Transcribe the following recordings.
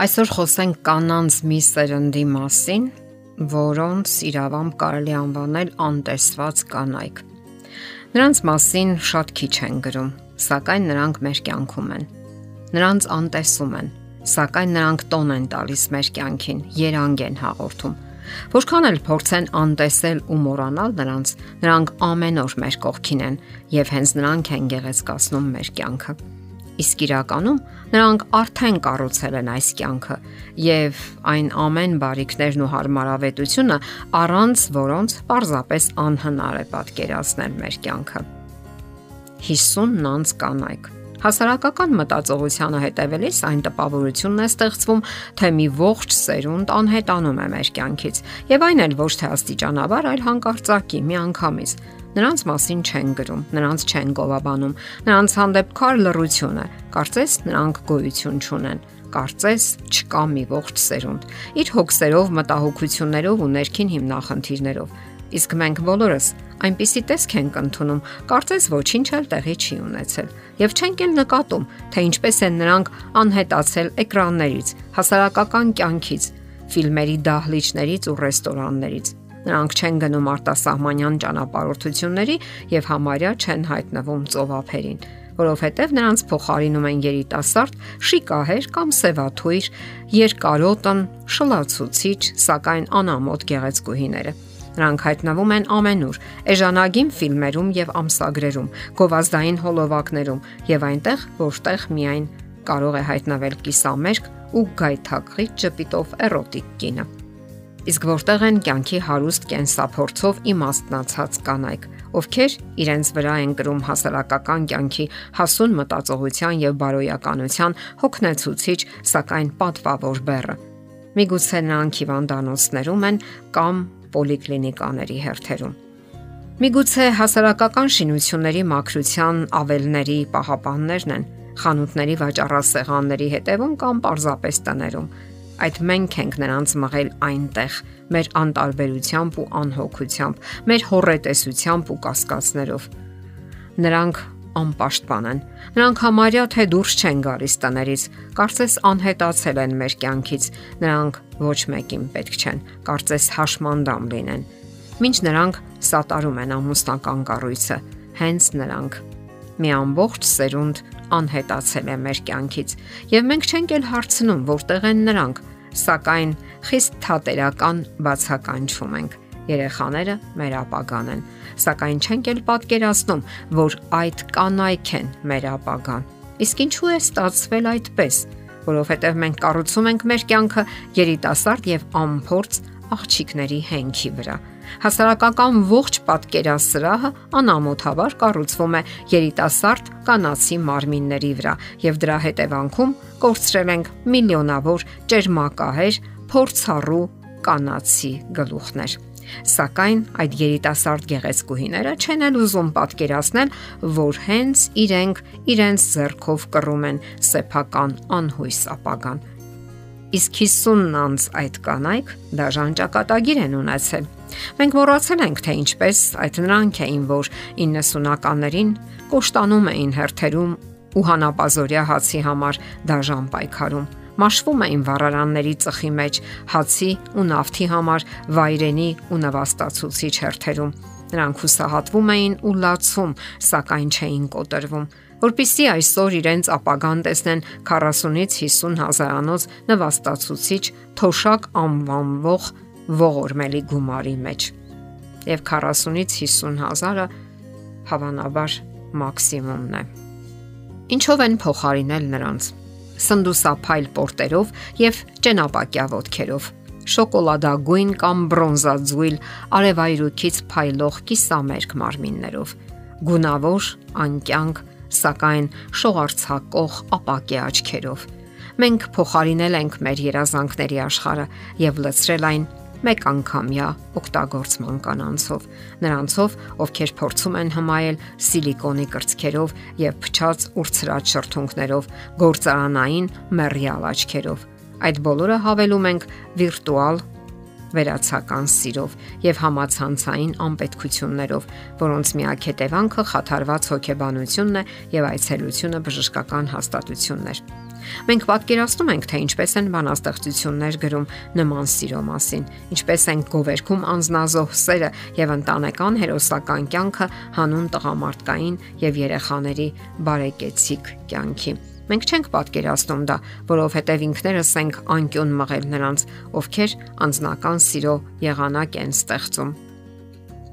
Այսօր խոսենք կանանց մի սերնդի մասին, որոնց իրավամբ կարելի անվանել անտեսված կանայք։ Նրանց մասին շատ քիչ են գրում, սակայն նրանք մեր կյանքում են։ Նրանց անտեսում են, սակայն նրանք տոն են տալիս մեր կյանքին, երանգ են հաղորդում։ Որքան էլ փորձեն անտեսել ու մոռանալ նրանց, նրանք ամեն օր մեր կողքին են եւ հենց նրանք են գեղեցկացնում մեր կյանքը իսկ իրականում նրանք արդեն կառուցել են այս կյանքը եւ այն ամեն բարիքներն ու հարմարավետությունը, առանց որոնց պարզապես անհնար է պատկերացնել մեր կյանքը։ 50 նանց կանայք. Հասարակական մտածողությանը հետևելիս այն տպավորությունն է ստեղծվում, թե մի ողջ սերունդ անհետանում է մեր կյանքից, եւ այն էլ ոչ թե աստիճանաբար, այլ հանկարծակի միանգամից Նրանց մասին չեն գրում, նրանց չեն գովաբանում, նրանց հանդեպ քար լռություն է։ Կարծես նրանք գոյություն չունեն կարծես չկա մի ողջ սերունդ։ Իր հոգսերով, մտահոգություններով ու ներքին հիմնախնդիրներով։ Իսկ մենք բոլորս այնպիսի տեսք ենք ընդունում, կարծես ոչինչ էլ տեղի չի ունեցել։ Եվ չենք էլ նկատում, թե ինչպես են նրանք անհետացել էկրաններից, հասարակական կյանքից, ֆիլմերի դահլիճներից ու ռեստորաններից։ Նրանք չեն գնում արտասահմանյան ճանապարհորդությունների եւ համարյա չեն հայտնվում ծովափերին, որովհետեւ նրանց փոխարինում են երիտասարդ, շիկահեր կամ սևաթույր, երկարոտն, շլացուցիչ, սակայն անամոթ գեղեցկուհիները։ Նրանք հայտնվում են ամենուր՝ էժանագին ֆիլմերում եւ ամսագրերում, գովազդային հոլովակներում եւ այնտեղ, որտեղ միայն կարող է հայտնվել կիսամերկ ու գայթակղի ճպիտով էրոտիկ կինը։ Իսկ որտեղ են կյանքի հարուստ կենսափորձով իմաստնացած կանայք, ովքեր իրենց վրա են կրում հասարակական կյանքի հասուն մտածողության եւ բարոյականության հոգնեցուցիչ, սակայն պատվավոր բեռը։ Միգուցե նրանք հիվանդանոցներում են կամ պոլիկլինիկաների հերթերում։ Միգուցե հասարակական շինությունների մակրության ավելների պահապաններն են, խանութների վաճառասեղանների հետևում կամ պարզապես տներում Այդ մենք ենք նրանց մղել այնտեղ մեր անտարբերությամբ ու անհոգությամբ, մեր հորետեսությամբ ու կասկածներով։ Նրանք անպաշտպան են։ Նրանք համարյա թե դուրս չեն գալիս տներից, կարծես անհետացել են մեր կյանքից։ Նրանք ոչ մեկին պետք չեն, կարծես հաշմանդամ լինեն։ Մինչ նրանք սատարում են ամուսնական կառույցը, հենց նրանք մի ամբողջ սերունդ անհետացել է մեր կյանքից եւ մենք չենք էլ հարցնում որտեղ են նրանք սակայն խիստ թատերական բացականչում ենք. երեխաները մեր ապագան են սակայն չենք էլ պատկերացնում որ այդ կանայք են մեր ապագան իսկ ինչու է ստացվել այդպես որովհետև մենք կառուցում ենք մեր կյանքը երիտասարդ եւ ամփորձ աղջիկների հենքի վրա Հասարակական ողջ պատկերասրահը անամոթաբար կառուցվում է երիտասարդ կանացի մարմինների վրա եւ դրա հետևանքում կորցրել ենք միլիոնավոր ճերմակահեր, փորձառու կանացի գլուխներ։ Սակայն այդ երիտասարդ գեղեցկուհիները չեն էլ ուզում պատկերացնել, որ հենց իրենք իրենց ձեռքով կռում են սեփական անհույս ապագան։ Իսկ 50 անց այդ կանայք դաժան ճակատագիր են ունեցել Մենք մոռացել ենք, թե ինչպես այդ նրանք էին, որ 90-ականներին կոշտանում էին հերթերում ու հանապազորյա հացի համար դաժան պայքարում մաշվում էին վառարանների ծխի մեջ հացի ու նավթի համար վայրենի ու նվաստացուցիչ հերթերում։ Նրանք հուսահատվում էին ու լացում, սակայն չէին կոտրվում որpիսի այսօր իրենց ապագան տեսնեն 40-ից 50 հազարանոց նվաստացուցիչ թոշակ անվանվող ողորմելի գումարի մեջ։ Եվ 40-ից 50 հազարը հավանաբար մաքսիմումն է։ Ինչով են փոխարինել նրանց սնդուսափայլ պորտերով եւ ճենապակյա ոտքերով շոկոլադագույն կամ բրոնզաձույլ արևայրուքից փայլող կիսամերկ մարմիններով գունավոր անկյանք սակայն շողարցակող ապակե աչքերով մենք փոխարինել ենք մեր երազանքների աշխարհը եւ լցրել այն մեկ անգամյա օգտագործման կանանցով, նրանցով, ովքեր փորձում են հմայել սիլիկոնի կրծքերով եւ փչած ուրցրած շրթունքներով, գործարանային մեռյալ աչքերով։ Այդ բոլորը հավելում ենք վիրտուալ վերացական սիրով եւ համացանցային անպետքություններով, որոնց միակ հետևանքը խաթարված հոգեբանությունն է եւ այցելությունը բժշկական հաստատություններ։ Մենք պատկերացնում ենք, թե ինչպես են բանաստեղծություններ գրում նման սիրո մասին, ինչպես են գովերքում անznազող սերը եւ ընտանեկան հերոսական կյանքը հանուն տղամարդկային եւ երեխաների բարեկեցիկ կյանքի։ Մենք չենք պատկերացնում դա, որովհետև ինքներս ենք անկյուն մղել նրանց, ովքեր անznական սիրո եղանակ են ստեղծում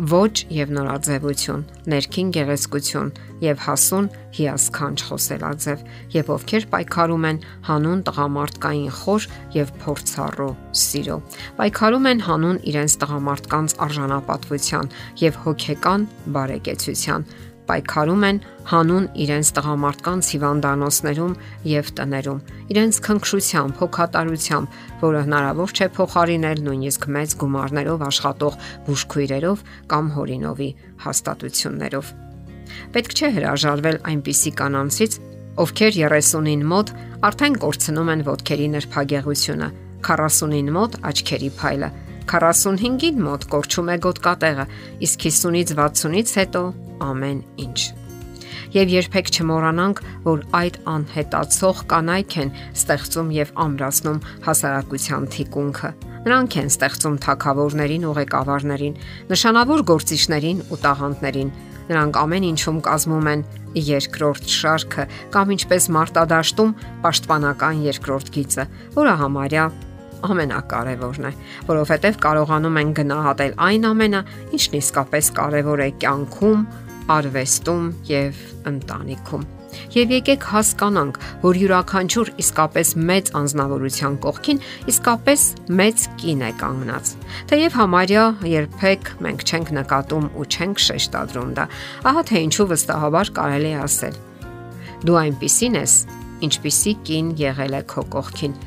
ոչ եւ նորաձևություն, ներքին գեղեցկություն եւ հասուն հիասքանչ խոսելաձև եւ ովքեր պայքարում են հանուն տղամարդկային խոր եւ փորձառու սիրո։ Պայքարում են հանուն իրենց տղամարդկանց արժանապատվության եւ հոգեկան բարեկեցության, պայքարում են հանուն իրենց տղամարդկանց հիվանդանոցներում եւ տներում, իրենց քնքշությամբ, հոգատարությամբ, որը հնարավոր չէ փոխարինել նույնիսկ մեծ գումարներով աշխատող բուժքույրերով կամ հորինովի հաստատություններով։ Պետք չէ հրաժարվել այնպիսի կանանցից, ովքեր 30-ին մոտ արդեն կորցնում են ոտքերի նրբագեղությունը, 40-ին մոտ աչքերի փայլը, 45-ին մոտ կորչում է գոտկատեղը, իսկ 50-ից 60-ից հետո ամեն ինչ։ Եվ երբեք չմոռանանք, որ այդ անհետացող կանայք են ստեղծում եւ ամրացնում հասարակության թիկունքը։ Նրանք են ստեղծում թակավորներին ու ղեկավարներին, նշանավոր գործիչներին ու տաղանդներին։ Նրանք ամեն ինչում կազմում են երկրորդ շարքը կամ ինչպես մարտադաշտում պաշտպանական երկրորդ գիծը, որը համարյա ամենակարևորն է, որովհետև կարողանում են գնահատել այն ամենը, ինչն իսկապես կարևոր է կյանքում, արվեստում եւ ընտանիքում։ Եվ եկեք հասկանանք, որ յուրաքանչյուր իսկապես մեծ անznավորության կողքին իսկապես մեծ կին է կանգնած։ Թեև համարյա երբեք մենք չենք նկատում ու չենք շեշտադրում դա, ահա թե ինչու վստահաբար կարելի է ասել։ Դու այնպիսին ես, ինչպիսի կին եղել է քո կողքին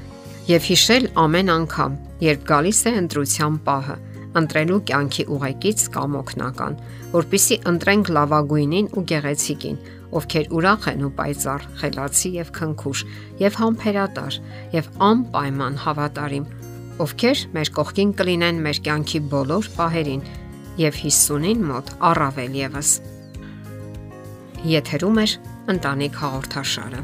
եւ հիշել ամեն անգամ, երբ գալիս է ընտրության պահը, ընտրելու կյանքի ուղեկից կամ օգնական, որpիսի ընտրենք լավագույնին ու գեղեցիկին, ովքեր ուրախ են ու պայծառ, խելացի եւ քնքուշ, եւ համբերատար, եւ անպայման հավատարիմ, ովքեր մեր կողքին կլինեն մեր կյանքի բոլոր պահերին եւ 50-ին մոտ առավել եւս։ Եթերում է ընտանիք հաղորդաշարը։